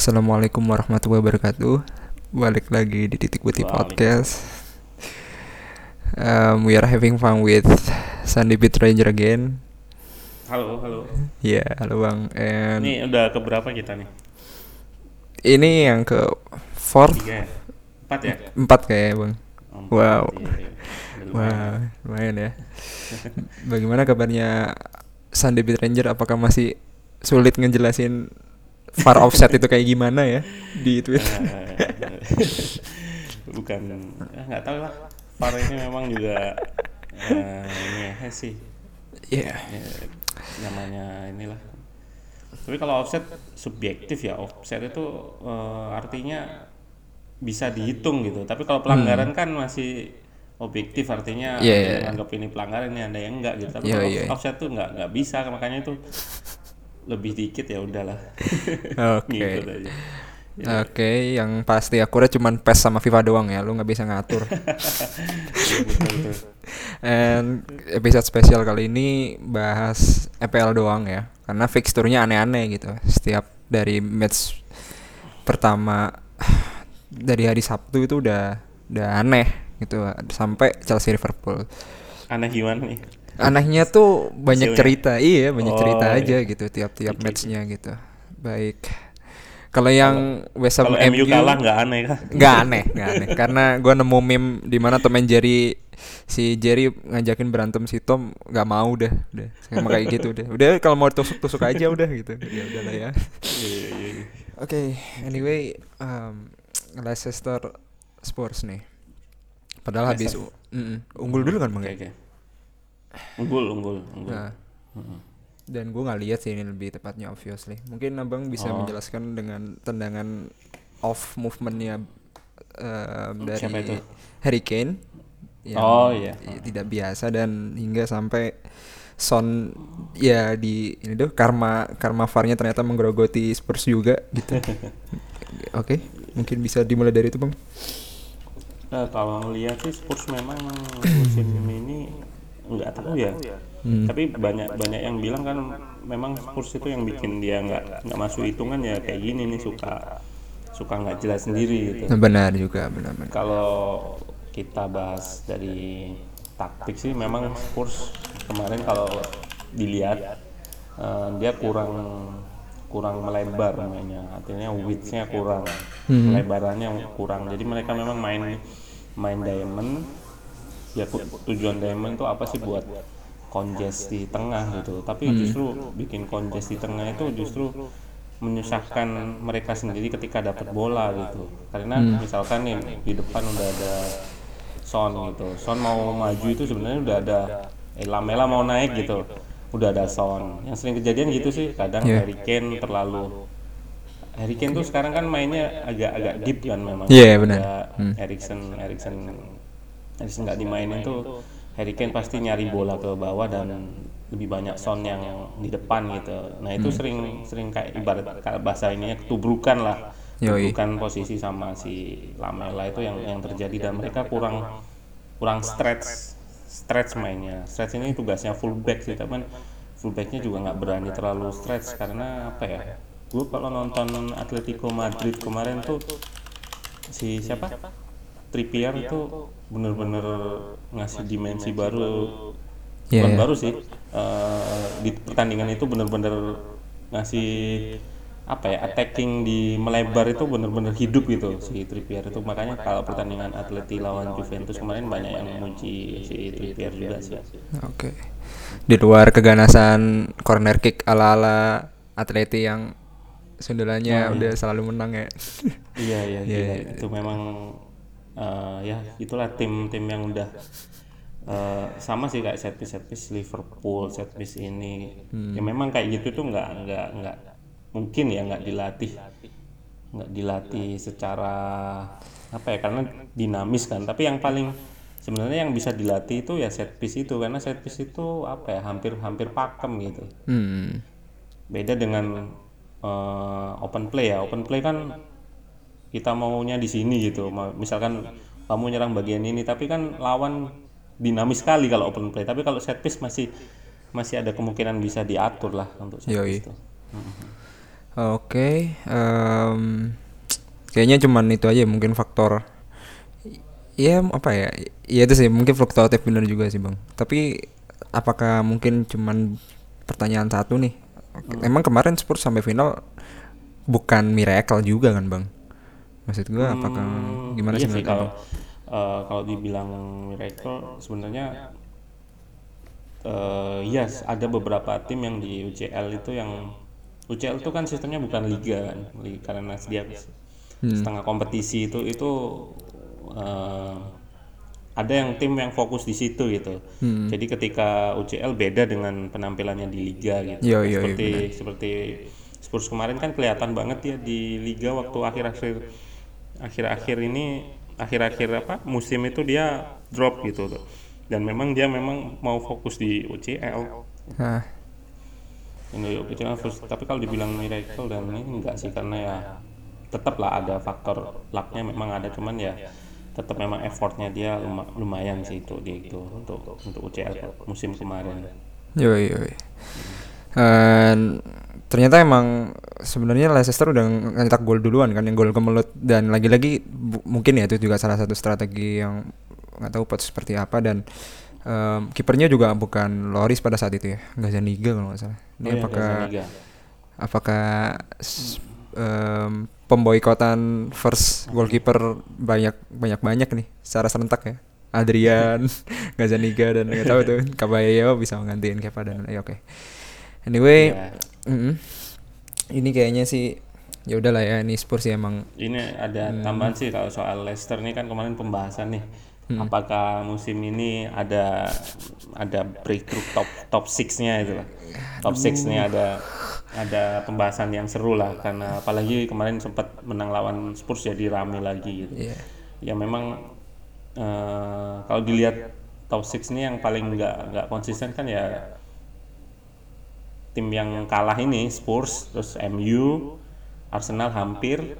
Assalamualaikum warahmatullahi wabarakatuh. Balik lagi di Titik Putih Podcast. Um, we are having fun with Sandy Beat Ranger again. Halo, halo. Ya, halo bang. And Ini udah keberapa kita nih? ini yang ke fourth, Tiga ya? Empat ya? empat kayak bang. Empat, Wow. iya, iya. Lumayan. Wah, lumayan ya. Bagaimana kabarnya Sandy Beat Ranger? Apakah masih sulit ngejelasin far offset itu kayak gimana ya di Twitter? Eh, Bukan, ya nggak tahu lah. VAR ini memang juga eh, ini ya sih. Iya. Ya, namanya inilah. Tapi kalau offset subjektif ya, offset itu eh, artinya bisa dihitung gitu. Tapi kalau pelanggaran kan masih objektif artinya Hmm. Iya, ada iya. yang anggap ini pelanggaran ini ada yang enggak gitu. Tapi Iya, kalau iya. offset tuh nggak nggak bisa makanya itu lebih dikit ya udahlah. Oke. Aja. Oke, yang pasti akurat cuman PES sama FIFA doang ya, lu nggak bisa ngatur. Iya. And episode spesial kali ini bahas EPL doang ya, karena fixturnya aneh-aneh gitu. Setiap dari match pertama dari hari Sabtu itu udah udah aneh gitu, sampai Chelsea Liverpool. Aneh gimana nih? Anehnya tuh banyak Hasilnya? cerita, iya banyak cerita Oh, aja iya. gitu tiap-tiap matchnya gitu. Baik. Kalau yang West Ham MU kalah nggak aneh kan? nggak aneh nggak aneh karena gue nemu meme di mana Tom and Jerry si Jerry ngajakin berantem si Tom nggak mau udah udah sama kayak gitu udah udah kalau mau tusuk tusuk aja udah gitu ya udah lah ya Iya, iya, oke anyway um, Leicester Spurs nih padahal habis. Mm-mm. unggul dulu kan bang Oke, ya? Unggul, unggul, unggul. Nah, dan gue nggak lihat sih ini lebih tepatnya obviously mungkin abang bisa Oh. menjelaskan dengan tendangan off movementnya um, dari Siapa itu? Harry Kane yang Oh, iya. i- tidak biasa dan hingga sampai Son ya di ini tuh karma karma VAR-nya ternyata menggerogoti Spurs juga gitu. Oke, mungkin bisa dimulai dari itu bang. Nah, kalau ngelihat sih Spurs memang nggak tahu ya. Hmm. Tapi banyak banyak yang bilang kan memang Spurs itu yang bikin dia nggak nggak masuk hitungan ya kayak gini nih suka suka nggak jelas sendiri gitu. Nah, benar juga benar-benar. Kalau kita bahas dari taktik sih memang Spurs kemarin kalau dilihat eh, dia kurang kurang melebar mainnya artinya width-nya kurang lebarannya kurang jadi mereka memang main main diamond ya tujuan diamond itu apa sih buat congest di tengah gitu. Tapi justru bikin congest di tengah itu justru menyusahkan mereka sendiri ketika dapat bola gitu. Karena misalkan nih di depan udah ada Son gitu. Son mau maju itu sebenarnya udah ada eh, Lamela mau naik gitu. Udah ada Son. Yang sering kejadian gitu sih kadang Iya. Harry Kane terlalu Harry Kane tuh sekarang kan mainnya agak-agak deep kan memang. Iya, benar. Ada Erikson Erikson Erikson nggak dimainin tuh Harry Kane pasti nyari bola ke bawah dan lebih banyak Son yang di depan gitu. Nah itu sering sering kayak ibarat bahasa ininya ketubrukan lah, ketubrukan posisi sama si Lamela itu yang yang terjadi dan mereka kurang kurang stretch stretch mainnya. Stretch ini tugasnya fullback sih, tapi fullbacknya juga nggak berani terlalu stretch karena apa ya? Gue kalau nonton Atletico Madrid kemarin tuh si siapa? Trippier itu bener-bener ngasih dimensi baru Iya, bukan iya. baru sih eh, di pertandingan itu bener-bener ngasih apa ya attacking di melebar itu bener-bener hidup gitu si Trippier itu makanya kalau pertandingan Atleti lawan Juventus kemarin banyak yang memuji si Trippier juga sih Oke. Di luar keganasan corner kick ala-ala Atleti yang sundulannya udah selalu menang ya. iya iya Iya, gila. iya. itu memang eh, ya itulah tim-tim yang udah eh, sama sih kayak set piece set piece Liverpool set piece ini. Ya memang kayak gitu tuh nggak nggak nggak mungkin ya nggak dilatih. Nggak dilatih secara apa ya karena dinamis kan. Tapi yang paling sebenarnya yang bisa dilatih itu ya set piece itu. Karena set piece itu apa ya hampir hampir pakem gitu. Hmm. beda dengan eh, open play ya. Open play kan kita maunya di sini gitu Ma- misalkan kamu nyerang bagian ini tapi kan lawan dinamis sekali kalau open play tapi kalau set piece masih masih ada kemungkinan bisa diatur lah untuk set piece itu Oke, em, kayaknya cuman itu aja mungkin faktor Iya apa ya? Iya itu sih mungkin fluktuatif bener juga sih bang. Tapi apakah mungkin cuman pertanyaan satu nih? Hmm. Emang kemarin Spurs sampai final bukan miracle juga kan bang? Maksud gua apakah Hmm, gimana iya sih kalau eh, kalau dibilang miracle sebenarnya eh yes ada beberapa tim yang di UCL itu yang UCL itu kan sistemnya bukan liga kan karena dia Hmm. setengah kompetisi itu itu eh, ada yang tim yang fokus di situ gitu Hmm. jadi ketika UCL beda dengan penampilannya di liga gitu Yo, yo, yo, seperti seperti Spurs kemarin kan kelihatan banget ya di liga waktu akhir-akhir akhir-akhir ini akhir-akhir apa musim itu dia drop gitu tuh dan memang dia memang mau fokus di UCL Nah, ini UCL first. tapi kalau dibilang miracle dan ini enggak sih karena ya tetap lah ada faktor lucknya memang ada cuman ya tetap memang effortnya dia luma- lumayan sih itu dia itu untuk untuk UCL musim kemarin yo yo. yo. Dan ternyata emang sebenarnya Leicester udah nyetak gol duluan kan yang gol kemelut. Dan lagi-lagi mungkin ya itu juga salah satu strategi yang nggak tahu pot seperti apa. Dan em, kipernya juga bukan Loris pada saat itu ya Gazaniga kalau nggak salah. Ini Oh iya, apakah Gazzaniga. apakah em, pemboikotan first goalkeeper banyak banyak banyak nih secara serentak ya? Adrian Gazaniga dan nggak tahu tuh Caballero bisa menggantiin Kepa dan ya oke. Anyway Ya, mm-mm. Ini kayaknya sih ya udahlah ya ini Spurs sih emang ini ada tambahan sih kalau soal Leicester nih kan kemarin pembahasan nih apakah musim ini ada ada breakthrough top top 6-nya itu lah. Top 6-nya ada ada pembahasan yang seru lah karena apalagi kemarin sempat menang lawan Spurs jadi rame lagi gitu. Iya. Ya memang eh, kalau dilihat top 6 ini yang paling nggak nggak konsisten kan ya tim yang kalah ini Spurs terus MU Arsenal hampir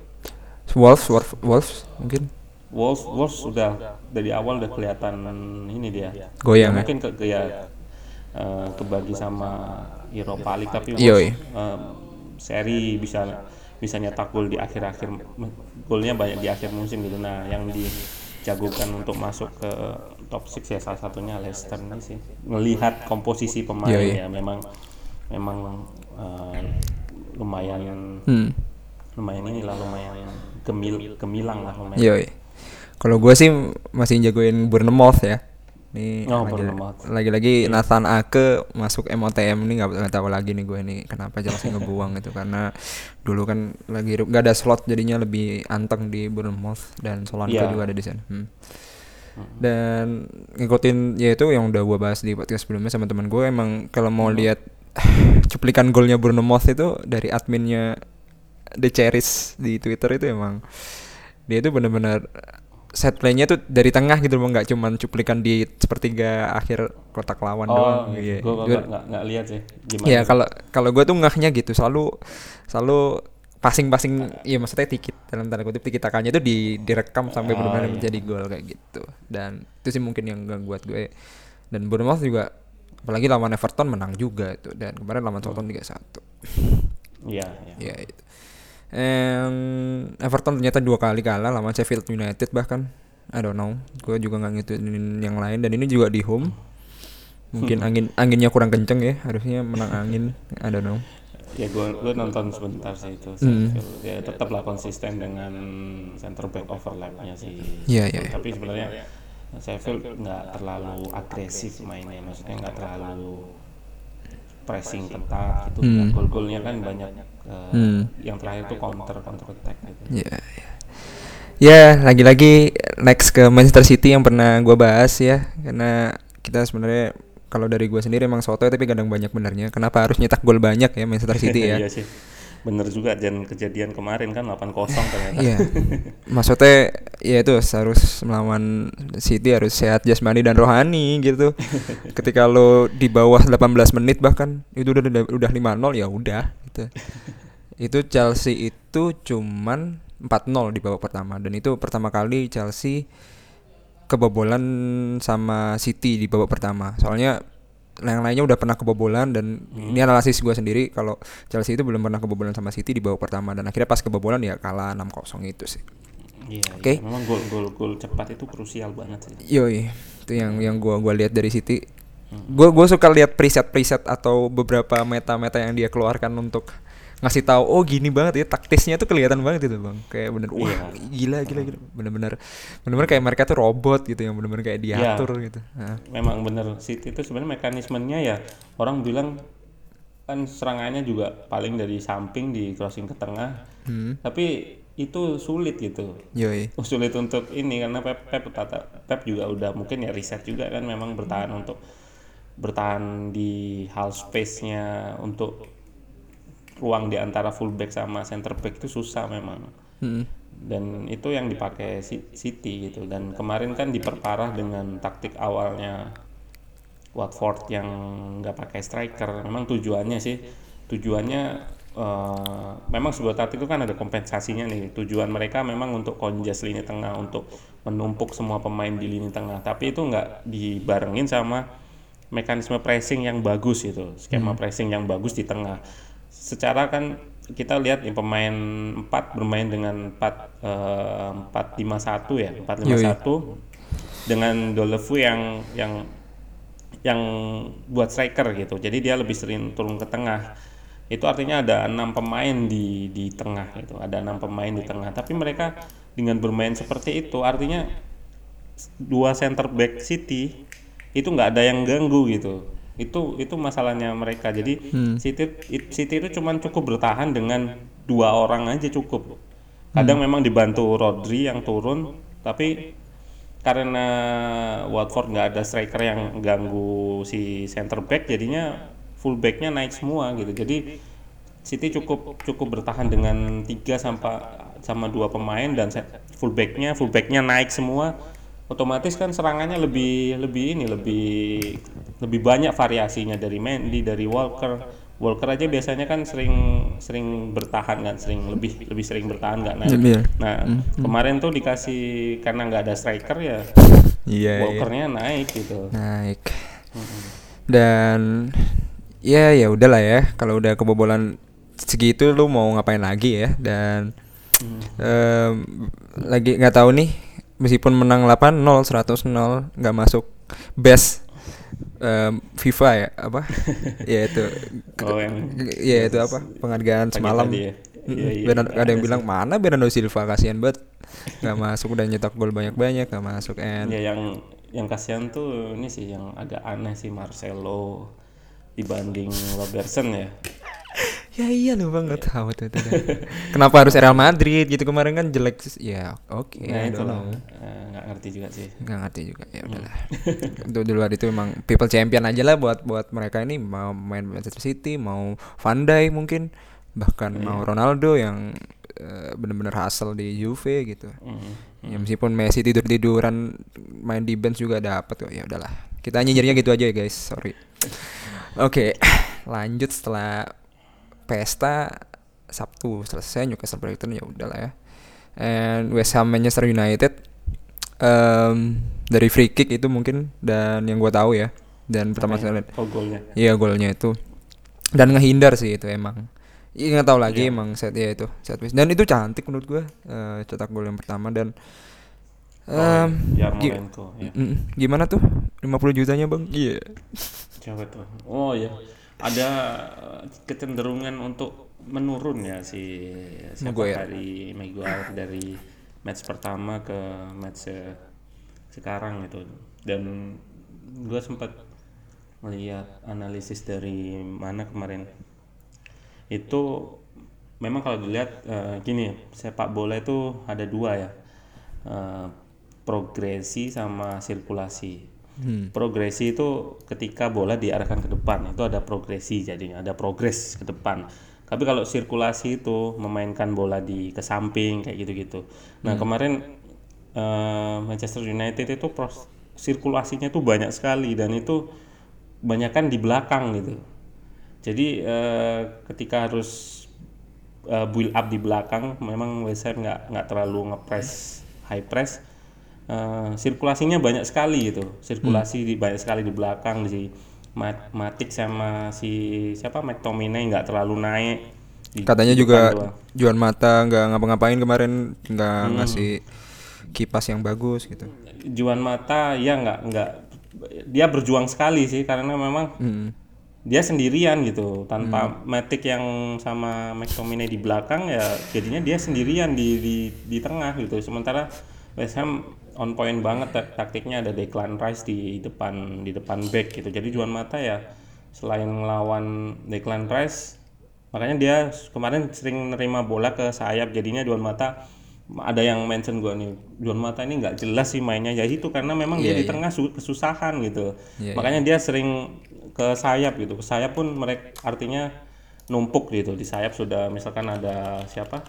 Wolves Wolves, Wolves mungkin Wolves Wolves sudah dari awal udah kelihatan ini dia Goyang ya? mungkin ke, ke ya eh, kebagi sama Europa League tapi Yoi. Wolves eh, seri bisa bisa nyetak gol di akhir-akhir golnya banyak di akhir musim gitu nah yang dijagokan untuk masuk ke top 6 ya salah satunya Leicester ini sih melihat komposisi pemain Yoi. ya memang memang eh, lumayan hmm. lumayan inilah lumayan gemil gemilang lah lumayan Yoi. Kalau gue sih masih jagoin Bournemouth ya. Nih Oh, lagi-lagi Nathan Ake masuk MOTM nih nggak tahu lagi nih gue nih kenapa Chelsea ngebuang itu karena dulu kan lagi nggak ada slot jadinya lebih anteng di Bournemouth dan Solanke Iya. juga ada di sana. Hmm. Dan ngikutin ya itu yang udah gue bahas di podcast sebelumnya sama teman gue emang kalau mau lihat cuplikan golnya Bournemouth itu dari adminnya The Cherries di Twitter itu emang dia itu benar-benar set playnya tuh dari tengah gitu loh nggak cuman cuplikan di sepertiga akhir kotak lawan doang iya. gue Gua- nggak nggak lihat sih gimana Iya kalau kalau gue tuh ngahnya gitu selalu selalu passing-passing ya maksudnya tikit dalam tanda kutip tikit takanya itu di direkam sampai Oh, benar-benar iya. menjadi gol kayak gitu. Dan itu sih mungkin yang gak buat gue. Dan Bournemouth juga apalagi lawan Everton menang juga itu dan kemarin lawan Southampton 3-1 iya iya. Ya itu And Everton ternyata dua kali kalah lawan Sheffield United bahkan. I don't know. Gue juga nggak ngikutin yang lain dan ini juga di home. Mungkin angin anginnya kurang kenceng ya harusnya menang angin. I don't know. Ya gue gue nonton sebentar sih itu Hmm. Sheffield. ya tetaplah konsisten dengan center back overlapnya sih. Iya, iya, iya. tapi sebenarnya Sheffield nggak terlalu agresif mainnya maksudnya nggak terlalu pressing ketat gitu Hmm. gol-golnya kan banyak eh, Hmm. yang terakhir tuh counter counter attack gitu Ya, ya. Ya, lagi-lagi next ke Manchester City yang pernah gua bahas ya, karena kita sebenarnya kalau dari gua sendiri emang soto tapi kadang banyak benernya. Kenapa harus nyetak gol banyak ya Manchester City ya? Bener juga dan kejadian kemarin kan 8-0 ternyata Iya. Maksudnya ya itu harus melawan City harus sehat jasmani dan rohani gitu. Ketika lo di bawah 18 menit bahkan itu udah, udah 5-0 ya udah gitu. Itu Chelsea itu cuman 4-0 di babak pertama dan itu pertama kali Chelsea kebobolan sama City di babak pertama. Soalnya yang lainnya udah pernah kebobolan dan Hmm. ini analisis gue sendiri kalau Chelsea itu belum pernah kebobolan sama City di babak pertama dan akhirnya pas kebobolan ya kalah 6-0 itu sih. Iya, Oke. iya. memang gol gol gol cepat itu krusial banget sih. Yoi, itu yang yang gua gua lihat dari City. Hmm. Gua gua suka lihat preset-preset atau beberapa meta-meta yang dia keluarkan untuk ngasih tahu oh gini banget ya taktisnya tuh kelihatan banget itu bang kayak bener wah Iya. gila gila gila bener-bener bener-bener kayak mereka tuh robot gitu yang bener-bener kayak Iya. diatur gitu nah, Memang bener City itu sebenarnya mekanismenya ya orang bilang kan serangannya juga paling dari samping di crossing ke tengah. hmm, Tapi itu sulit gitu. yoi sulit untuk ini karena Pep Pep kata Pep juga udah mungkin ya riset juga kan memang bertahan untuk bertahan di half space-nya untuk ruang di antara fullback sama center back itu susah memang. Hmm, dan itu yang dipakai City gitu. Dan kemarin kan diperparah dengan taktik awalnya Watford yang nggak pakai striker. Memang tujuannya sih tujuannya eh, memang sebuah taktik itu kan ada kompensasinya nih. Tujuan mereka memang untuk konjes lini tengah untuk menumpuk semua pemain di lini tengah. Tapi itu nggak dibarengin sama mekanisme pressing yang bagus itu skema pressing yang bagus di tengah secara kan kita lihat nih pemain 4 bermain dengan 4 eh, 451 ya 451 dengan Dolevu yang yang yang buat striker gitu. Jadi dia lebih sering turun ke tengah. Itu artinya ada enam pemain di di tengah itu ada enam pemain di tengah. Tapi mereka dengan bermain seperti itu artinya dua center back City itu nggak ada yang ganggu gitu itu itu masalahnya mereka. Jadi City it- City itu cuman cukup bertahan dengan dua orang aja cukup kadang memang dibantu Rodri yang turun tapi karena Watford nggak ada striker yang ganggu si center back jadinya full backnya naik semua gitu. Jadi City cukup cukup bertahan dengan tiga sampai sama dua pemain dan full backnya full backnya naik semua otomatis kan serangannya lebih lebih ini lebih lebih banyak variasinya dari Mendy dari Walker. Walker aja biasanya kan sering sering bertahan kan sering lebih lebih sering bertahan nggak naik. Iya. Nah, kemarin tuh dikasih karena nggak ada striker ya, iya iya. Walkernya naik gitu. naik. Dan ya ya udahlah ya kalau udah kebobolan segitu lu mau ngapain lagi ya? Dan em, lagi nggak tahu nih meskipun menang 8-0 100-0 nggak masuk best em, FIFA ya apa ya itu Oh yang ya itu apa penghargaan semalam ya. Mm-mm. Iya, iya. Ada yang bilang mana Bernardo Silva kasihan banget nggak masuk udah nyetak gol banyak-banyak nggak masuk and ya yang yang kasihan tuh ini sih yang agak aneh sih Marcelo dibanding Robertson ya. Ya iya lu bang nggak tahu tuh, tuh, tuh. Kenapa harus Real Madrid? Gitu kemarin kan jelek ya oke Nah I itu lah. Eh, nggak ngerti juga sih. nggak ngerti juga ya udahlah. Untuk di luar itu emang people champion aja lah buat buat mereka ini. Mau main Manchester City mau Van Dijk mungkin. Bahkan mau Ronaldo yang eh, bener-bener hasil di Juve gitu. Mm. ya meskipun Messi tidur tiduran main di bench juga dapat kok ya udahlah. Kita nyinyirnya gitu aja ya guys. Sorry. Oke lanjut setelah pesta Sabtu selesai Newcastle Brighton ya udahlah ya and West Ham Manchester United em, dari free kick itu mungkin dan yang gua tahu ya dan pertama kali Oh golnya. Iya golnya itu dan ngehindar sih itu emang. Iya nggak tahu lagi emang set ya itu set piece. dan itu cantik menurut gua eh, cetak gol yang pertama dan Oh, em, gi- Yarmolenko ya. gimana tuh 50 jutanya bang? Iya. Siapa tuh? Oh ya, ada eh, kecenderungan untuk menurun ya si siapa Maguire. dari Maguire dari match pertama ke match sekarang itu dan gue sempat melihat analisis dari mana kemarin. Itu memang kalau dilihat eh, gini sepak bola itu ada dua ya Eh, progresi sama sirkulasi Hmm. progresi itu ketika bola diarahkan ke depan itu ada progresi jadinya ada progres ke depan. Tapi kalau sirkulasi itu memainkan bola di ke samping kayak gitu-gitu. Nah kemarin eh, Manchester United itu pros- sirkulasinya tuh banyak sekali dan itu banyak kan di belakang gitu. Jadi eh, ketika harus eh, build up di belakang memang West Ham nggak nggak terlalu ngepres high press Eh, sirkulasinya banyak sekali gitu sirkulasi di banyak sekali di belakang di Ma- Matic sama si siapa McTominay nggak terlalu naik. Di Katanya juga doang. Juan Mata nggak ngapa-ngapain kemarin nggak Hmm. ngasih kipas yang bagus gitu. Juan Mata ya nggak nggak dia berjuang sekali sih karena memang Hmm. dia sendirian gitu tanpa Matic yang sama McTominay di belakang ya jadinya dia sendirian di di di tengah gitu sementara West Ham on point banget tak- taktiknya ada Declan Rice di depan di depan back gitu. Jadi Juan Mata ya selain ngelawan Declan Rice makanya dia kemarin sering nerima bola ke sayap. Jadinya Juan Mata ada yang mention gua nih Juan Mata ini nggak jelas sih mainnya. Ya itu karena memang dia di tengah su- kesusahan gitu. Iya, makanya dia sering ke sayap gitu. Ke sayap pun mereka artinya numpuk gitu. Di sayap sudah misalkan ada siapa?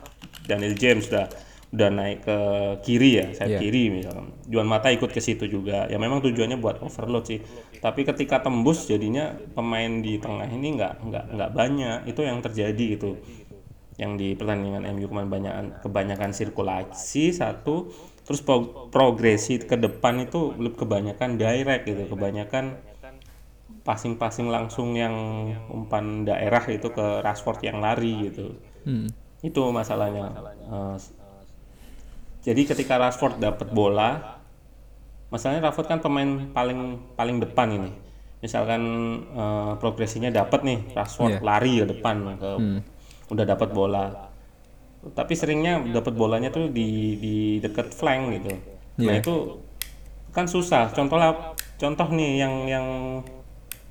Daniel James sudah udah naik ke kiri ya sayap Iya. kiri misalkan Juan Mata ikut ke situ juga. Ya memang tujuannya buat overload sih. Tapi ketika tembus jadinya pemain di tengah ini nggak nggak nggak banyak. Itu yang terjadi gitu. Yang di pertandingan MU kemarin banyak kebanyakan sirkulasi satu terus pro- progresi ke depan itu lebih kebanyakan direct gitu. Kebanyakan passing-passing langsung yang umpan daerah itu ke Rashford yang lari gitu. Hmm. itu masalahnya Eh, jadi ketika Rashford dapat bola masalahnya Rashford kan pemain paling paling depan ini. Misalkan eh, progresinya dapat nih Rashford lari ke depan ke udah dapat bola. Tapi seringnya dapat bolanya tuh di di dekat flank gitu. Nah itu kan susah. Contoh lah contoh nih yang yang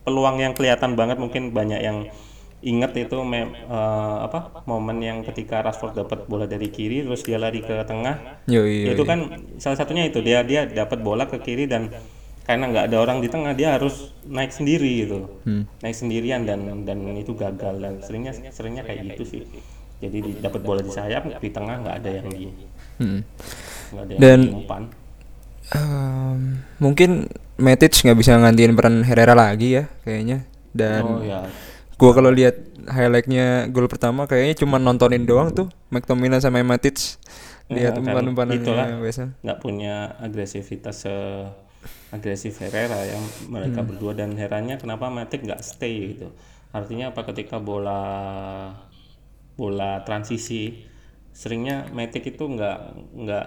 peluang yang kelihatan banget mungkin banyak yang inget itu mem- eh, apa momen yang ketika Rashford dapat bola dari kiri terus dia lari ke tengah. Yo iya. itu kan salah satunya itu. Dia dia dapat bola ke kiri dan karena nggak ada orang di tengah dia harus naik sendiri gitu. Naik sendirian dan dan itu gagal dan seringnya seringnya kayak gitu sih. Jadi di- dapat bola di sayap di tengah nggak ada yang di Hmm. ada yang Dan- diumpan. Ehm, mungkin Matic nggak bisa ngantiin peran Herrera lagi ya kayaknya. Dan oh ya gua kalau lihat highlightnya gol pertama kayaknya cuma nontonin doang tuh McTominay sama Matic. Lihat Ya, kan. umpan-umpanannya itulah. biasa. nggak punya agresivitas se agresif Herrera yang mereka berdua dan heranya kenapa Matic nggak stay gitu? Artinya apa? Ketika bola bola transisi seringnya Matic itu nggak nggak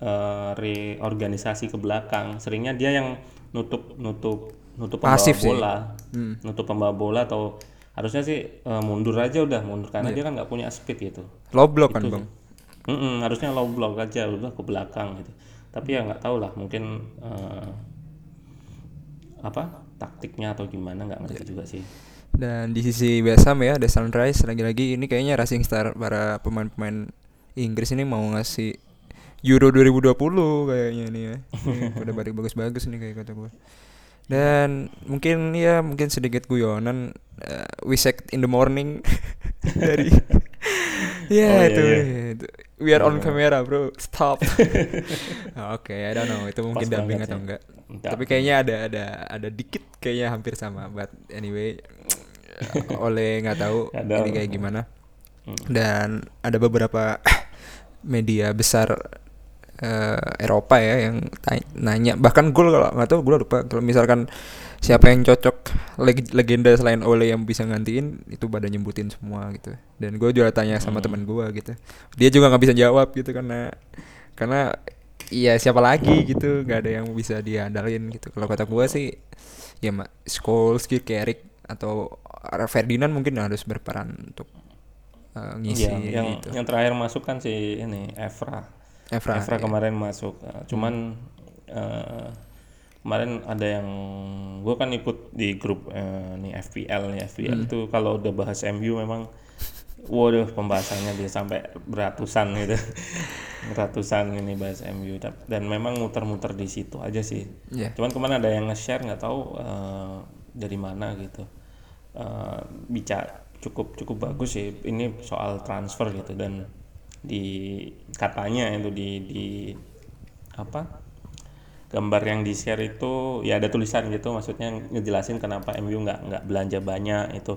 eh, reorganisasi ke belakang. Seringnya dia yang nutup nutup nutup pembawa Pasif sih. bola nutup pembawa bola atau harusnya sih eh, mundur aja udah mundur karena dia kan nggak punya speed gitu Low block kan bang. Mm-mm, harusnya low block aja udah ke belakang gitu. Tapi ya nggak tahu lah mungkin eh, apa taktiknya atau gimana nggak ngerti juga sih. Dan di sisi West Ham ya, The Sunrise lagi-lagi ini kayaknya Racing Star para pemain-pemain Inggris ini mau ngasih Euro 2020 kayaknya nih ya. Ini Udah balik bagus-bagus nih kayak kata gue. Dan mungkin ya mungkin sedikit guyonan eh, we sacked in the morning dari ya Oh, iya, itu, iya. itu. We are on camera, bro. Stop. Oke, I don't know itu mungkin Pas banget atau enggak. Enggak. Tapi kayaknya ada ada ada dikit kayaknya hampir sama. But anyway, oleh nggak tahu ini kayak gimana. Dan ada beberapa media besar eh, Eropa ya yang nanya. Bahkan gue kalau nggak tahu gue lupa. Kalau misalkan siapa yang cocok leg- legenda selain Ole yang bisa gantiin itu pada nyebutin semua gitu. Dan gue juga tanya sama teman gue gitu. Dia juga nggak bisa jawab gitu karena karena iya siapa lagi gitu. Nggak ada yang bisa diandalin gitu. Kalau kata gue sih ya mak Scholes, Carrick atau Ferdinand mungkin harus berperan untuk eh, ngisi Iya, yang gitu. yang terakhir masuk kan si ini Evra. Evra, Evra iya. kemarin masuk. Eh, Cuman eh, kemarin ada yang gue kan ikut di grup eh, nih FPL nih. FPL itu kalau udah bahas MU memang waduh pembahasannya bisa sampai beratusan gitu. Ratusan ini bahas MU dan memang muter-muter di situ aja sih. Iya. cuman kemarin ada yang nge-share nggak tahu eh, dari mana gitu. Eh, bicara cukup cukup bagus sih. Ini soal transfer gitu dan di katanya itu di di apa gambar yang di share itu ya ada tulisan gitu maksudnya ngejelasin kenapa MU nggak nggak belanja banyak itu.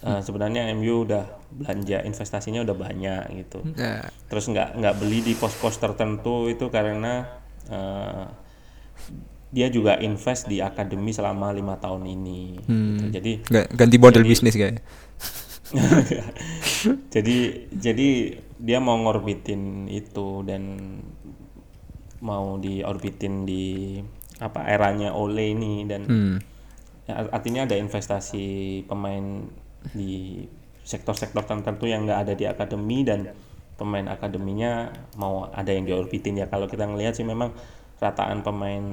Eh, sebenarnya MU udah belanja investasinya udah banyak gitu. Nah, terus nggak nggak beli di pos-pos tertentu itu karena eh, dia juga invest di akademi selama lima tahun ini. gitu. Jadi ganti model bisnis kayak. Jadi jadi dia mau ngorbitin itu dan mau diorbitin di apa eranya Ole ini dan hmm. ya, artinya ada investasi pemain di sektor-sektor tertentu yang nggak ada di akademi dan pemain akademinya mau ada yang diorbitin. Ya kalau kita ngelihat sih memang rataan pemain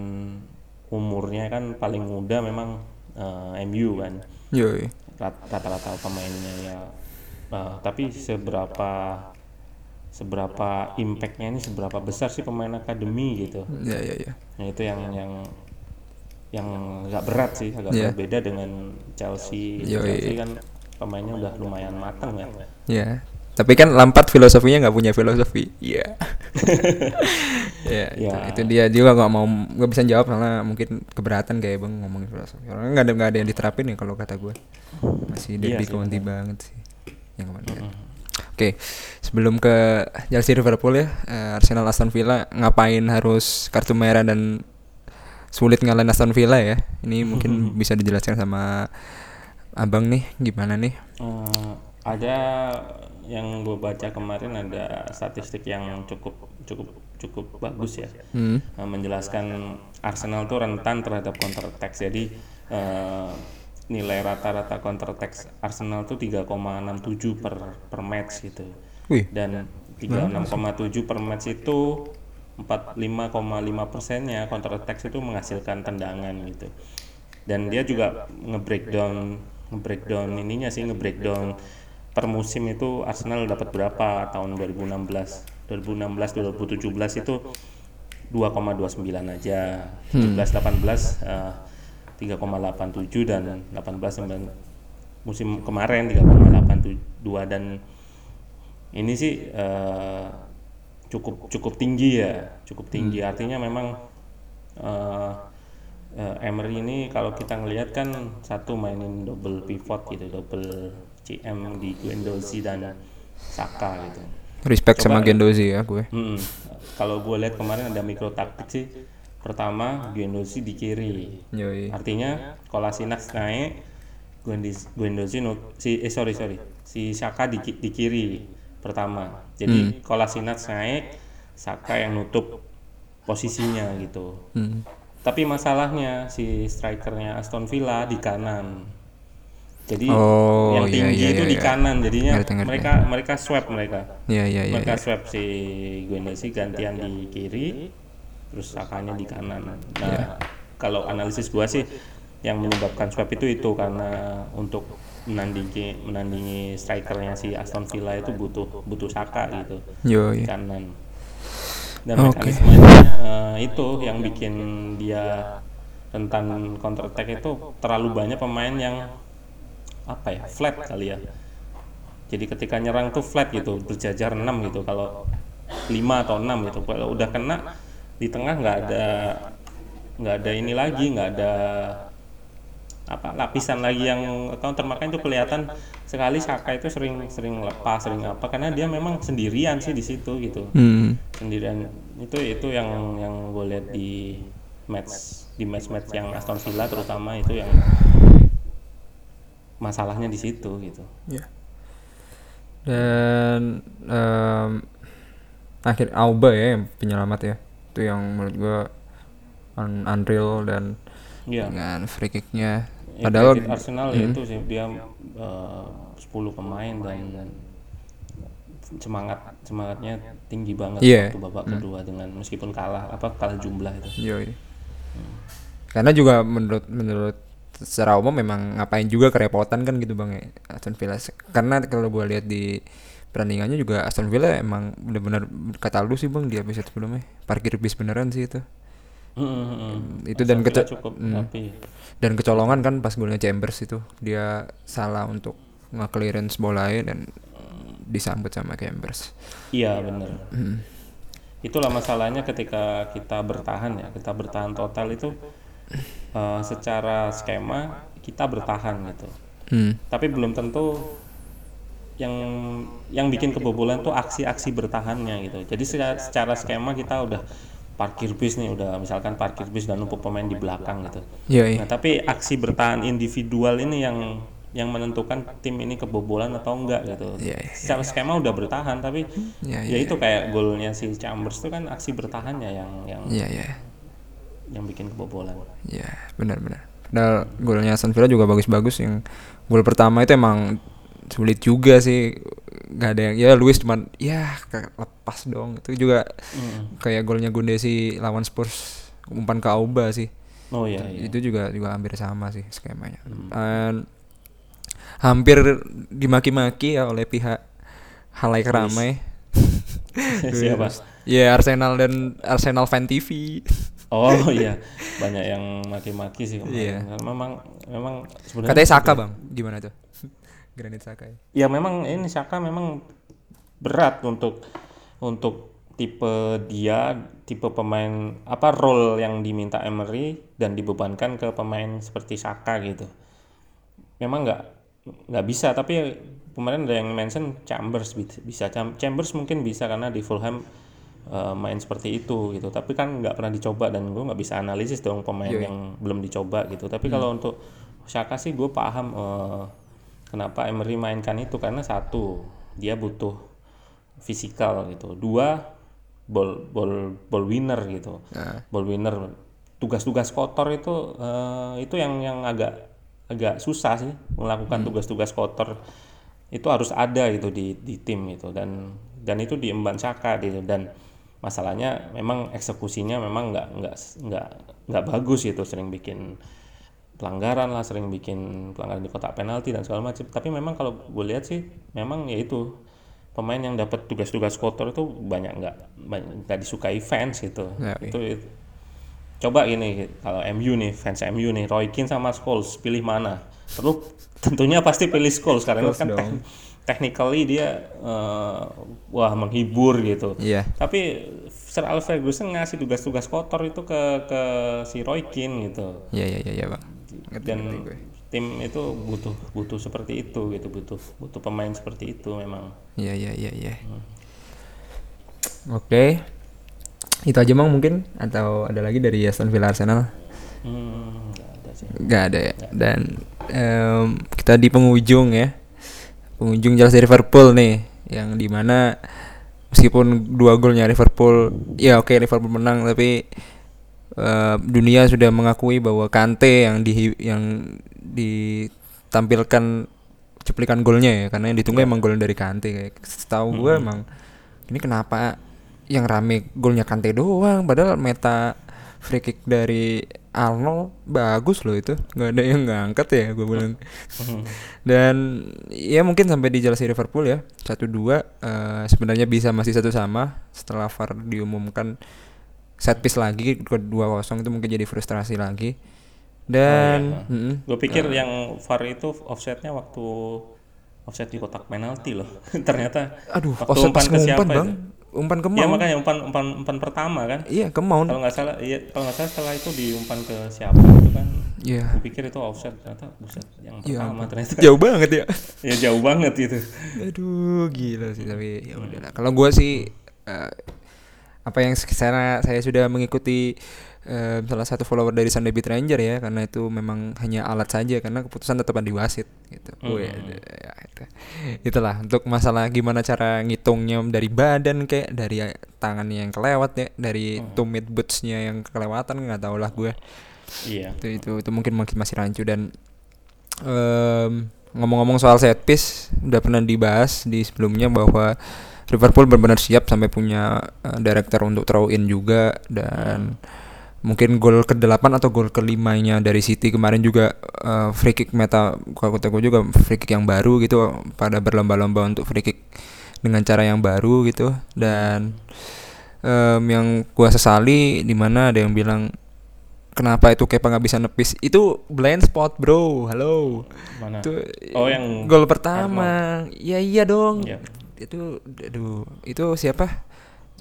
umurnya kan paling muda memang eh, MU kan. Rata-rata pemainnya ya. Eh, tapi seberapa seberapa impactnya ini seberapa besar sih pemain akademi gitu ya ya ya nah itu yang yang yang agak berat sih agak Iya. berat beda dengan Chelsea Yoi. Chelsea kan pemainnya udah lumayan matang ya Ya, tapi kan Lampard filosofinya nggak punya filosofi. Iya. ya, itu, Ya. itu dia juga nggak mau nggak bisa jawab karena mungkin keberatan kayak bang ngomongin filosofi. Karena nggak ada nggak ada yang diterapin ya kalau kata gue. Masih Iya Derby sih, County banget sih. Yang kemarin. Oke, sebelum ke Chelsea Liverpool ya, eh, Arsenal Aston Villa ngapain harus kartu merah dan sulit ngalahin Aston Villa ya? Ini mungkin bisa dijelaskan sama abang nih, gimana nih? Eh, ada yang gue baca kemarin ada statistik yang cukup cukup cukup bagus ya Hmm. eh, menjelaskan Arsenal tuh rentan terhadap counter attack jadi eh, nilai rata-rata counter attack Arsenal tuh 3,67 per per match gitu. Wih, dan 36,7 per match itu 45,5 persennya counter attack itu menghasilkan tendangan gitu. Dan dia juga nge-breakdown nge-breakdown ininya sih nge-breakdown per musim itu Arsenal dapat berapa tahun 2016 2016 2017 itu 2,29 aja. 17 18 eh, 3,87 dan 18 9 musim kemarin 3,82 dan ini sih eh, cukup cukup tinggi ya cukup tinggi artinya memang eh, eh, Emery ini kalau kita ngelihat kan satu mainin double pivot gitu double CM di Guendouzi dan Saka gitu respect sama Coba- Gendozi ya gue. Mm-mm. Kalau gue lihat kemarin ada mikro taktik sih. Pertama, Guendouzi di kiri. Yoi. Artinya Kolasinac naik, Guendouzi nut- si eh sorry sorry, si Saka di, di kiri pertama. Jadi Kolasinac naik, Saka yang nutup posisinya gitu. Hmm. Tapi masalahnya si strikernya Aston Villa di kanan. Jadi Oh, yang iya, tinggi iya, itu iya, di iya. kanan, jadinya Ngerti, ngerti. mereka mereka swap mereka Iya iya iya. mereka iya. swap si Guendouzi gantian di kiri terus Sakanya di kanan. Nah Iya. kalau analisis gua sih yang menyebabkan swap itu itu karena untuk menandingi menandingi strikernya si Aston Villa itu butuh butuh Saka gitu. Di Yoi. kanan. Dan Oke. mekanismenya eh, itu yang bikin dia rentan counter attack itu terlalu banyak pemain yang apa ya flat kali ya. Jadi ketika nyerang tuh flat gitu berjajar 6 gitu. Kalau 5 atau 6 gitu. Kalau udah kena di tengah nggak ada nggak ada ini lagi nggak ada apa lapisan lagi yang counter makanya itu kelihatan sekali Saka itu sering sering lepas sering apa karena dia memang sendirian sih di situ gitu Hmm. sendirian itu itu yang yang gue lihat di match di match match yang Aston Villa terutama itu yang masalahnya di situ gitu Iya. Dan em, akhir Auba ya yang penyelamat ya. Itu yang menurut gua un unreal dan Iya. dengan free kicknya. Ya, Padahal credit Arsenal ya itu sih dia eh, 10 pemain dan, dan semangat semangatnya tinggi banget Iya. waktu babak kedua dengan meskipun kalah apa kalah jumlah itu. Yoi. Karena juga menurut menurut secara umum memang ngapain juga kerepotan kan gitu bang ya Aston Villa. Karena kalau gua lihat di perandingannya juga Aston Villa emang benar-benar kata lu sih bang di episode sebelumnya parkir bis beneran sih itu. Hmm, Itu dan keca- cukup hmm. tapi Dan kecolongan kan pas golnya Chambers itu dia salah untuk nge-clearance bolanya dan disambut sama Chambers. iya bener. Hmm. Itulah masalahnya ketika kita bertahan ya kita bertahan total itu eh, secara skema kita bertahan gitu. Hmm. Tapi belum tentu yang yang bikin kebobolan tuh aksi-aksi bertahannya gitu. Jadi secara, secara skema kita udah parkir bis nih udah misalkan parkir bis dan numpuk pemain di belakang gitu. Iya, iya. Nah, tapi aksi bertahan individual ini yang yang menentukan tim ini kebobolan atau enggak gitu. Iya, iya, Secara skema udah bertahan tapi Iya, ya itu kayak golnya si Chambers itu kan aksi bertahannya yang yang Iya, iya. yang bikin kebobolan. Iya, benar benar. Padahal golnya Aston Villa juga bagus-bagus yang gol pertama itu emang sulit juga sih. Gak ada yang ya Luis cuman ya lepas dong. Itu juga Mm. kayak golnya Gundesi lawan Spurs umpan ke Auba sih. Oh iya iya. Itu juga juga hampir sama sih skemanya. Dan hampir dimaki-maki ya oleh pihak halayak ramai. Siapa? Ya Arsenal dan Arsenal Fan TV. Oh iya, banyak yang maki-maki sih Iya. kemarin. Memang memang sebenarnya Katanya Saka, Bang. Gimana tuh? Granit Saka. ya? ya memang ini Saka memang berat untuk untuk tipe dia tipe pemain apa role yang diminta Emery dan dibebankan ke pemain seperti Saka gitu memang nggak nggak bisa tapi kemarin ada yang mention Chambers bi- bisa Cham- Chambers mungkin bisa karena di Fulham eh, main seperti itu gitu tapi kan nggak pernah dicoba dan gue nggak bisa analisis dong pemain Yoi. yang belum dicoba gitu tapi kalau untuk Saka sih gue paham eh, kenapa Emery mainkan itu? Karena satu dia butuh fisikal gitu. Dua ball ball ball winner gitu. Nah. ball winner. Tugas-tugas kotor itu eh, itu yang yang agak agak susah sih melakukan tugas-tugas kotor. Itu harus ada gitu di di tim itu dan dan itu diemban Saka gitu. Dan masalahnya memang eksekusinya memang nggak nggak nggak nggak bagus gitu sering bikin pelanggaran lah sering bikin pelanggaran di kotak penalti dan segala macam. Tapi memang kalau gue lihat sih memang ya itu pemain yang dapat tugas-tugas kotor itu banyak nggak nggak disukai fans gitu. Ya, itu, itu coba ini kalau MU nih fans MU nih Roy Keane sama Scholes pilih mana? Terus tentunya pasti pilih Scholes karena Scholes kan tek- technically dia eh, wah menghibur gitu. Iya. tapi Sir Alex Ferguson ngasih tugas-tugas kotor itu ke ke si Roy Keane gitu. Iya iya iya iya, Bang. Ngerti, dan ngerti gue. tim itu butuh butuh seperti itu gitu butuh butuh pemain seperti itu memang Iya iya iya iya. Oke. Itu aja Bang mungkin atau ada lagi dari Aston Villa Arsenal? hmm, nggak ada sih Gak ada ya. Dan em, kita di penghujung ya. Penghujung jelas dari Liverpool nih, yang di mana meskipun dua golnya Liverpool, ya oke Liverpool menang, tapi eh, dunia sudah mengakui bahwa Kante yang di yang ditampilkan cuplikan golnya ya, karena yang ditunggu emang gol dari Kante. Kayak. Setahu gue emang ini kenapa yang rame golnya Kante doang, padahal meta free kick dari Arnold bagus loh itu. Nggak ada yang ngangkat ya gue bilang. Dan ya mungkin sampai di jelas Liverpool ya satu dua eh, sebenarnya bisa masih satu sama setelah VAR diumumkan set piece lagi ke dua kosong itu mungkin jadi frustrasi lagi. Dan mm-mm. gue pikir yang VAR itu offsetnya waktu offset di kotak penalti loh. Ternyata aduh waktu offset umpan ke umpan siapa bang. itu? umpan ke ya Mount. makanya umpan umpan umpan pertama kan? Iya ke Mount. Kalau nggak salah iya kalau nggak salah setelah itu diumpan ke siapa itu kan? Iya. Gue pikir itu offset ternyata buset yang Iya, pertama ternyata. Jauh banget ya. Ya jauh banget itu. Aduh gila sih tapi ya udahlah. Kalau gua sih eh, apa yang saya saya sudah mengikuti eh, salah satu follower dari Sunday Beat Ranger ya karena itu memang hanya alat saja karena keputusan tetap di wasit gitu. Wih, ya, itu. Itulah untuk masalah gimana cara ngitungnya dari badan kayak dari tangannya yang kelewat ya dari two mid bootsnya yang kelewatan nggak tahu lah gue. Iya. Itu itu itu mungkin mungkin masih rancu. Dan em, ngomong-ngomong soal set piece udah pernah dibahas di sebelumnya bahwa Liverpool benar-benar siap sampai punya eh, director untuk throw in juga dan mungkin gol ke-8 atau gol ke-5-nya dari City kemarin juga eh, free kick meta gue juga free kick yang baru gitu pada berlomba-lomba untuk free kick dengan cara yang baru gitu dan em, yang gua sesali di mana ada yang bilang kenapa itu Kepa nggak bisa nepis? Itu blind spot bro. Halo. Mana? Itu oh yang gol pertama. Ya iya dong. Iya. Itu aduh itu siapa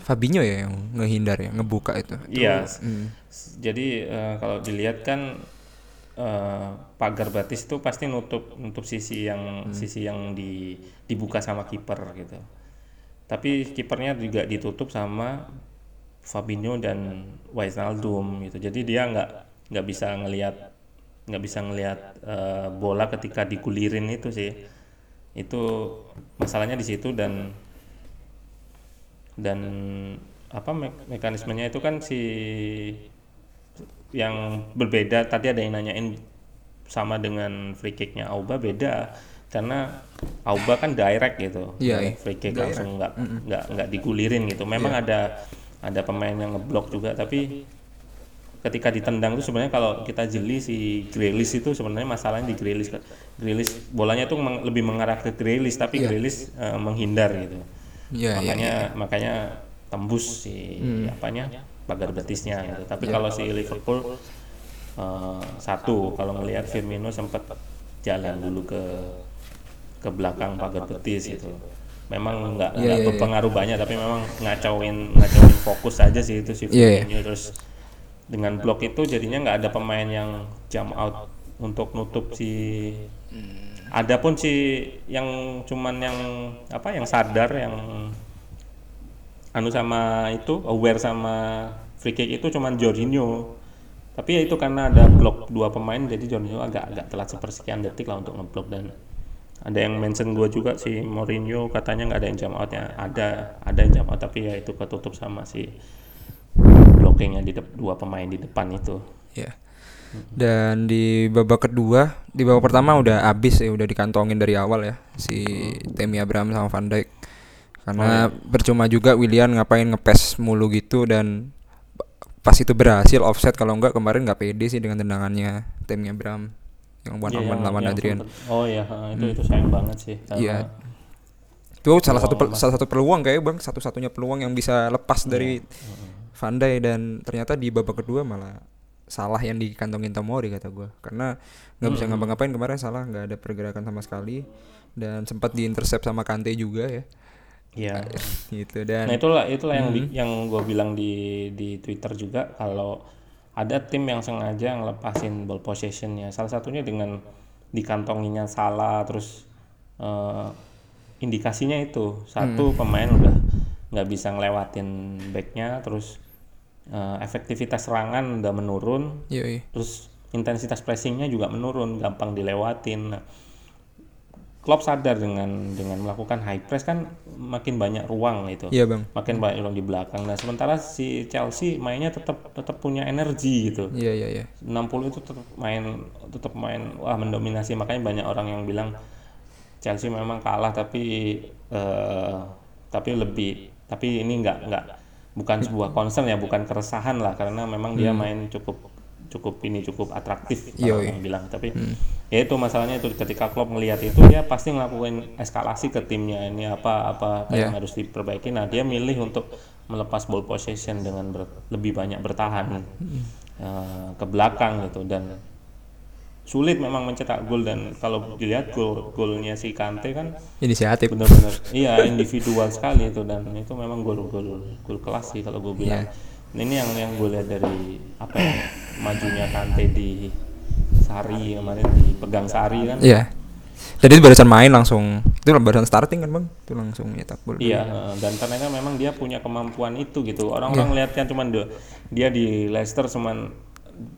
Fabinho ya yang ngehindar ya ngebuka itu Itu, Iya. mm, jadi eh, kalau dilihat kan eh, pagar batis itu pasti nutup nutup sisi yang sisi yang di dibuka sama kiper gitu tapi kipernya juga ditutup sama Fabinho dan Wijnaldum gitu. Jadi dia nggak nggak bisa ngelihat nggak bisa ngelihat uh, bola ketika digulirin itu sih. Itu masalahnya di situ dan dan apa me mekanismenya itu kan si yang berbeda tadi ada yang nanyain sama dengan free kicknya Auba beda karena Auba kan direct gitu yeah, yeah. free kick direct. langsung nggak nggak mm -mm. nggak digulirin gitu memang yeah. ada ada pemain yang ngeblok juga tapi ketika ditendang itu sebenarnya kalau kita jeli si Grealish itu sebenarnya masalahnya di Grealish Grealish bolanya tuh meng, lebih mengarah ke Grealish tapi yeah. Grealish uh, menghindar gitu yeah, iya, makanya yeah, yeah. makanya tembus si hmm. apanya pagar betisnya gitu tapi yeah. kalau si Liverpool uh, satu kalau melihat Firmino sempat jalan dulu ke ke belakang pagar betis gitu memang nggak yeah, yeah, iya. berpengaruh yeah. banyak tapi memang ngacauin ngacauin fokus aja sih itu si iya. Firmino yeah, terus dengan blok itu jadinya nggak ada pemain yang jump out untuk nutup si hmm. ada pun si yang cuman yang apa yang sadar yang anu sama itu aware sama free kick itu cuman Jorginho. Tapi ya itu karena ada blok dua pemain jadi Jorginho agak agak telat sepersekian detik lah untuk ngeblok. Dan ada yang mention gue juga si Mourinho katanya nggak ada yang jam outnya. Ada ada yang jam out tapi ya itu ketutup sama si blockingnya di dua pemain di depan itu ya yeah. dan di babak kedua di babak pertama udah abis ya udah dikantongin dari awal ya si Temi Abraham sama Van Dijk karena oh, iya. percuma juga William ngapain ngepes mulu gitu dan pas itu berhasil offset kalau enggak kemarin nggak pede sih dengan tendangannya Temi Abraham yang one yeah, on lawan Adrian. Oh iya, itu hmm. itu sayang banget sih. Iya. Itu salah satu salah satu peluang kayak Bang, satu-satunya peluang yang bisa lepas yeah. dari Van Dijk dan ternyata di babak kedua malah salah yang dikantongin Tomori kata gue karena nggak bisa ngapa-ngapain kemarin salah nggak ada pergerakan sama sekali dan sempat diintercept sama Kante juga ya Iya. gitu dan nah itulah itulah yang hmm. yang gue bilang di di Twitter juga kalau ada tim yang sengaja ngelepasin ball possessionnya salah satunya dengan dikantonginya salah terus uh, indikasinya itu satu hmm. pemain udah nggak bisa ngelewatin backnya terus uh, efektivitas serangan udah menurun Yui. terus intensitas pressingnya juga menurun gampang dilewatin nah, Klopp sadar dengan dengan melakukan high press kan makin banyak ruang itu. Iya, Bang. Makin banyak ruang di belakang. Nah, sementara si Chelsea mainnya tetap tetap punya energi gitu. Iya, iya, iya. 60 itu tetap main tetap main wah mendominasi makanya banyak orang yang bilang Chelsea memang kalah tapi uh, tapi lebih tapi ini enggak enggak bukan sebuah concern ya, bukan keresahan lah karena memang hmm. dia main cukup cukup ini cukup atraktif kalau yang bilang tapi hmm. ya itu masalahnya itu ketika klub melihat itu dia pasti ngelakuin eskalasi ke timnya ini apa apa yeah. yang harus diperbaiki nah dia milih untuk melepas ball possession dengan ber, lebih banyak bertahan hmm. uh, ke belakang gitu dan sulit memang mencetak gol dan kalau dilihat gol golnya si Kante kan inisiatif. benar-benar iya individual sekali itu dan itu memang gol gol gol kelas sih kalau gue bilang. Yeah Nah, ini yang yang gue lihat dari apa ya majunya Kante di Sari kemarin dipegang Sari kan. Iya. Jadi barusan main langsung itu barusan starting kan bang? Itu langsung nyetak gol. Iya dan ternyata memang dia punya kemampuan itu gitu. Orang-orang yeah. lihatnya cuman dia, dia di Leicester cuman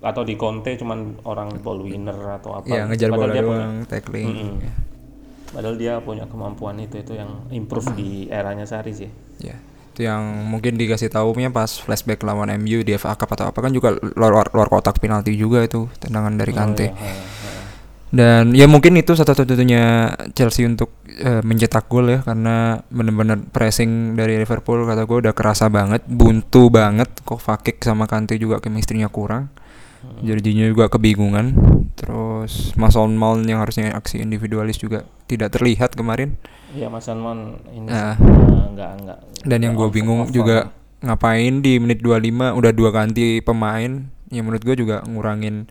atau di Conte cuman orang ball winner atau apa iya ngejar bola dia doang punya, tackling mm -mm. padahal dia punya kemampuan itu itu yang improve di eranya Sari sih iya itu yang mungkin dikasih tahunya pas flashback lawan MU di FA Cup atau apa kan juga luar luar kotak penalti juga itu tendangan dari oh, Kante. Oh, iya, iya, iya. Dan ya mungkin itu satu-satunya Chelsea untuk uh, mencetak gol ya karena benar-benar pressing dari Liverpool kata gue udah kerasa banget, buntu banget. Kok Fakik sama Kante juga chemistry-nya kurang. Jorginho juga kebingungan. Terus Mason Mount yang harusnya aksi individualis juga tidak terlihat kemarin. Iya Mason Mount ini nah, enggak enggak. Dan yang gue bingung juga ngapain di menit 25 udah dua ganti pemain yang menurut gue juga ngurangin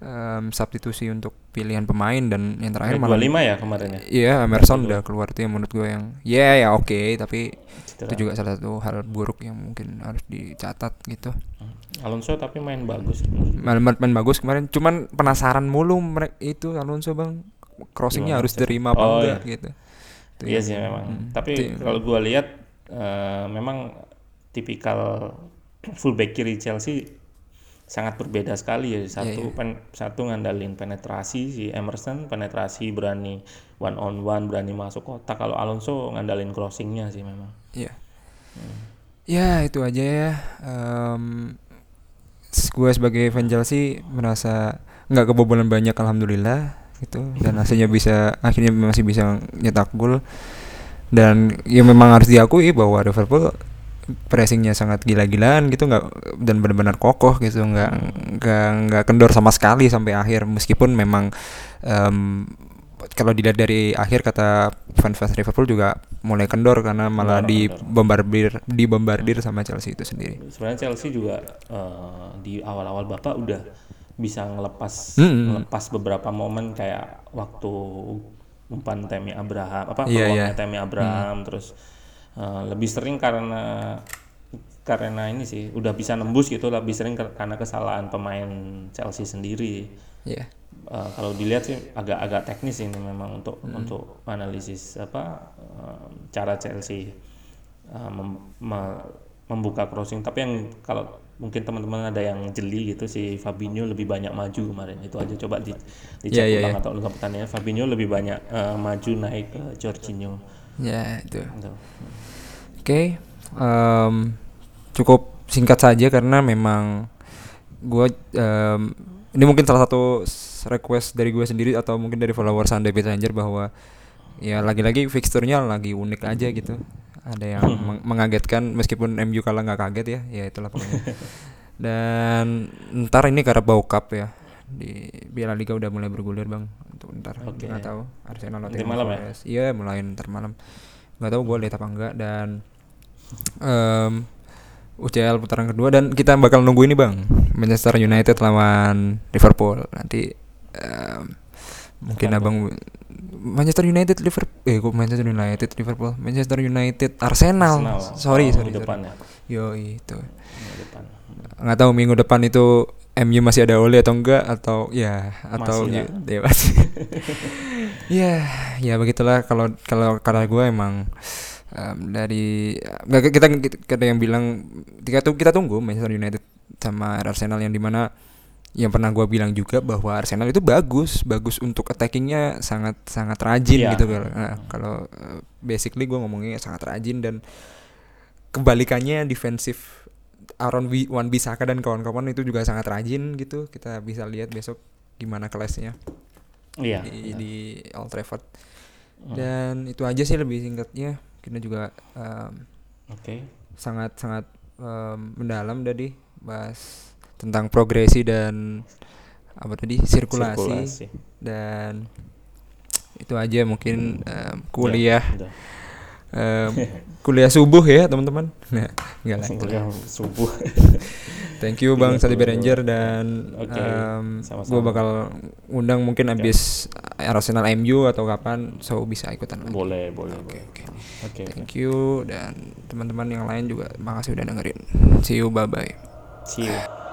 um, substitusi untuk pilihan pemain dan yang terakhir malah 25 ya kemarin ya. Iya, Emerson udah keluar tuh yang menurut gue yang ya yeah, ya oke okay, tapi Citra. itu juga salah satu hal buruk yang mungkin harus dicatat gitu. Hmm. Alonso tapi main bagus. Main, main bagus kemarin, cuman penasaran mulu mereka itu Alonso bang crossingnya harus terima apa oh, enggak iya. gitu. Itu iya sih memang. Hmm. Tapi kalau gue lihat uh, memang tipikal fullback kiri Chelsea sangat berbeda sekali ya satu iya. pen- satu ngandalin penetrasi si Emerson penetrasi berani one on one berani masuk kotak kalau Alonso ngandalin crossingnya sih memang Iya. Ya itu aja ya. S- gue sebagai fan Chelsea merasa nggak kebobolan banyak alhamdulillah gitu dan hasilnya bisa akhirnya masih bisa nyetak gol dan ya memang harus diakui bahwa Liverpool pressingnya sangat gila-gilaan gitu nggak dan benar-benar kokoh gitu nggak nggak nggak kendor sama sekali sampai akhir meskipun memang em, kalau dilihat dari akhir kata fans-fans Liverpool juga mulai kendor karena malah kendor. dibombardir dibombardir sama Chelsea itu sendiri. sebenarnya Chelsea juga eh, di awal-awal bapak udah bisa ngelepas Mm-mm. ngelepas beberapa momen kayak waktu umpan Temi Abraham apa peluangnya iya. Temi Abraham terus eh, lebih sering karena karena ini sih udah bisa nembus gitu lebih sering karena kesalahan pemain Chelsea sendiri Iya. Eh, kalau dilihat sih agak-agak teknis ini memang untuk untuk analisis apa eh, cara Chelsea eh, mem- me- membuka crossing tapi yang kalau mungkin teman-teman ada yang jeli gitu si Fabinho lebih banyak maju kemarin itu aja coba di dicek Iya, iya, ulang iya. atau ulang pertandingan Fabinho lebih banyak eh, maju naik ke Jorginho Ya itu. gitu. Oke, em, cukup singkat saja karena memang gue ini mungkin salah satu request dari gue sendiri atau mungkin dari follower Sunday Ranger bahwa ya lagi-lagi fixturnya lagi unik aja gitu. Ada yang meng- mengagetkan meskipun MU kalah nggak kaget ya, ya itulah pokoknya. Dan ntar ini Carabao Cup ya di Piala Liga udah mulai bergulir bang untuk ntar Oke. nggak tahu Arsenal Nottingham malam ya? Iya mulai ntar malam nggak tahu gue lihat apa enggak dan em UCL putaran kedua dan kita bakal nunggu ini bang. Manchester United lawan Liverpool. Nanti em, mungkin abang Manchester United Liverpool eh kok Manchester United Liverpool? Manchester United Arsenal, Arsenal. sorry Oh, sorry, minggu sorry. ya. Yo itu. Nggak tahu minggu depan itu MU masih ada Ole atau enggak atau ya atau Masih ya, ya ya ya begitulah. Kalau kalau karena gue emang em, dari nggak kita, kita ada yang bilang kita tuh kita tunggu Manchester United sama Arsenal yang di mana yang pernah gue bilang juga bahwa Arsenal itu bagus bagus untuk attackingnya sangat sangat rajin Iya. gitu kalau nah, kalau eh, basically gue ngomongnya sangat rajin dan kebalikannya defensif Aaron Wi- Wan Bisaka dan kawan-kawan itu juga sangat rajin gitu. Kita bisa lihat besok gimana kelasnya iya. di, di Old Trafford. Dan itu aja sih lebih singkatnya kita juga em, oke. sangat sangat em, mendalam tadi bahas tentang progresi dan apa tadi sirkulasi, Sirkulasi. dan itu aja mungkin em, kuliah. Em, kuliah subuh ya teman-teman. Nah lah Kuliah subuh Thank you Bang Tiga Sati. Ranger dan em, sama-sama. gue bakal undang mungkin abis Arsenal MU atau kapan so bisa ikutan lagi. boleh boleh Oke boleh. oke. Thank you dan teman-teman yang lain juga makasih udah dengerin. See you bye bye. see you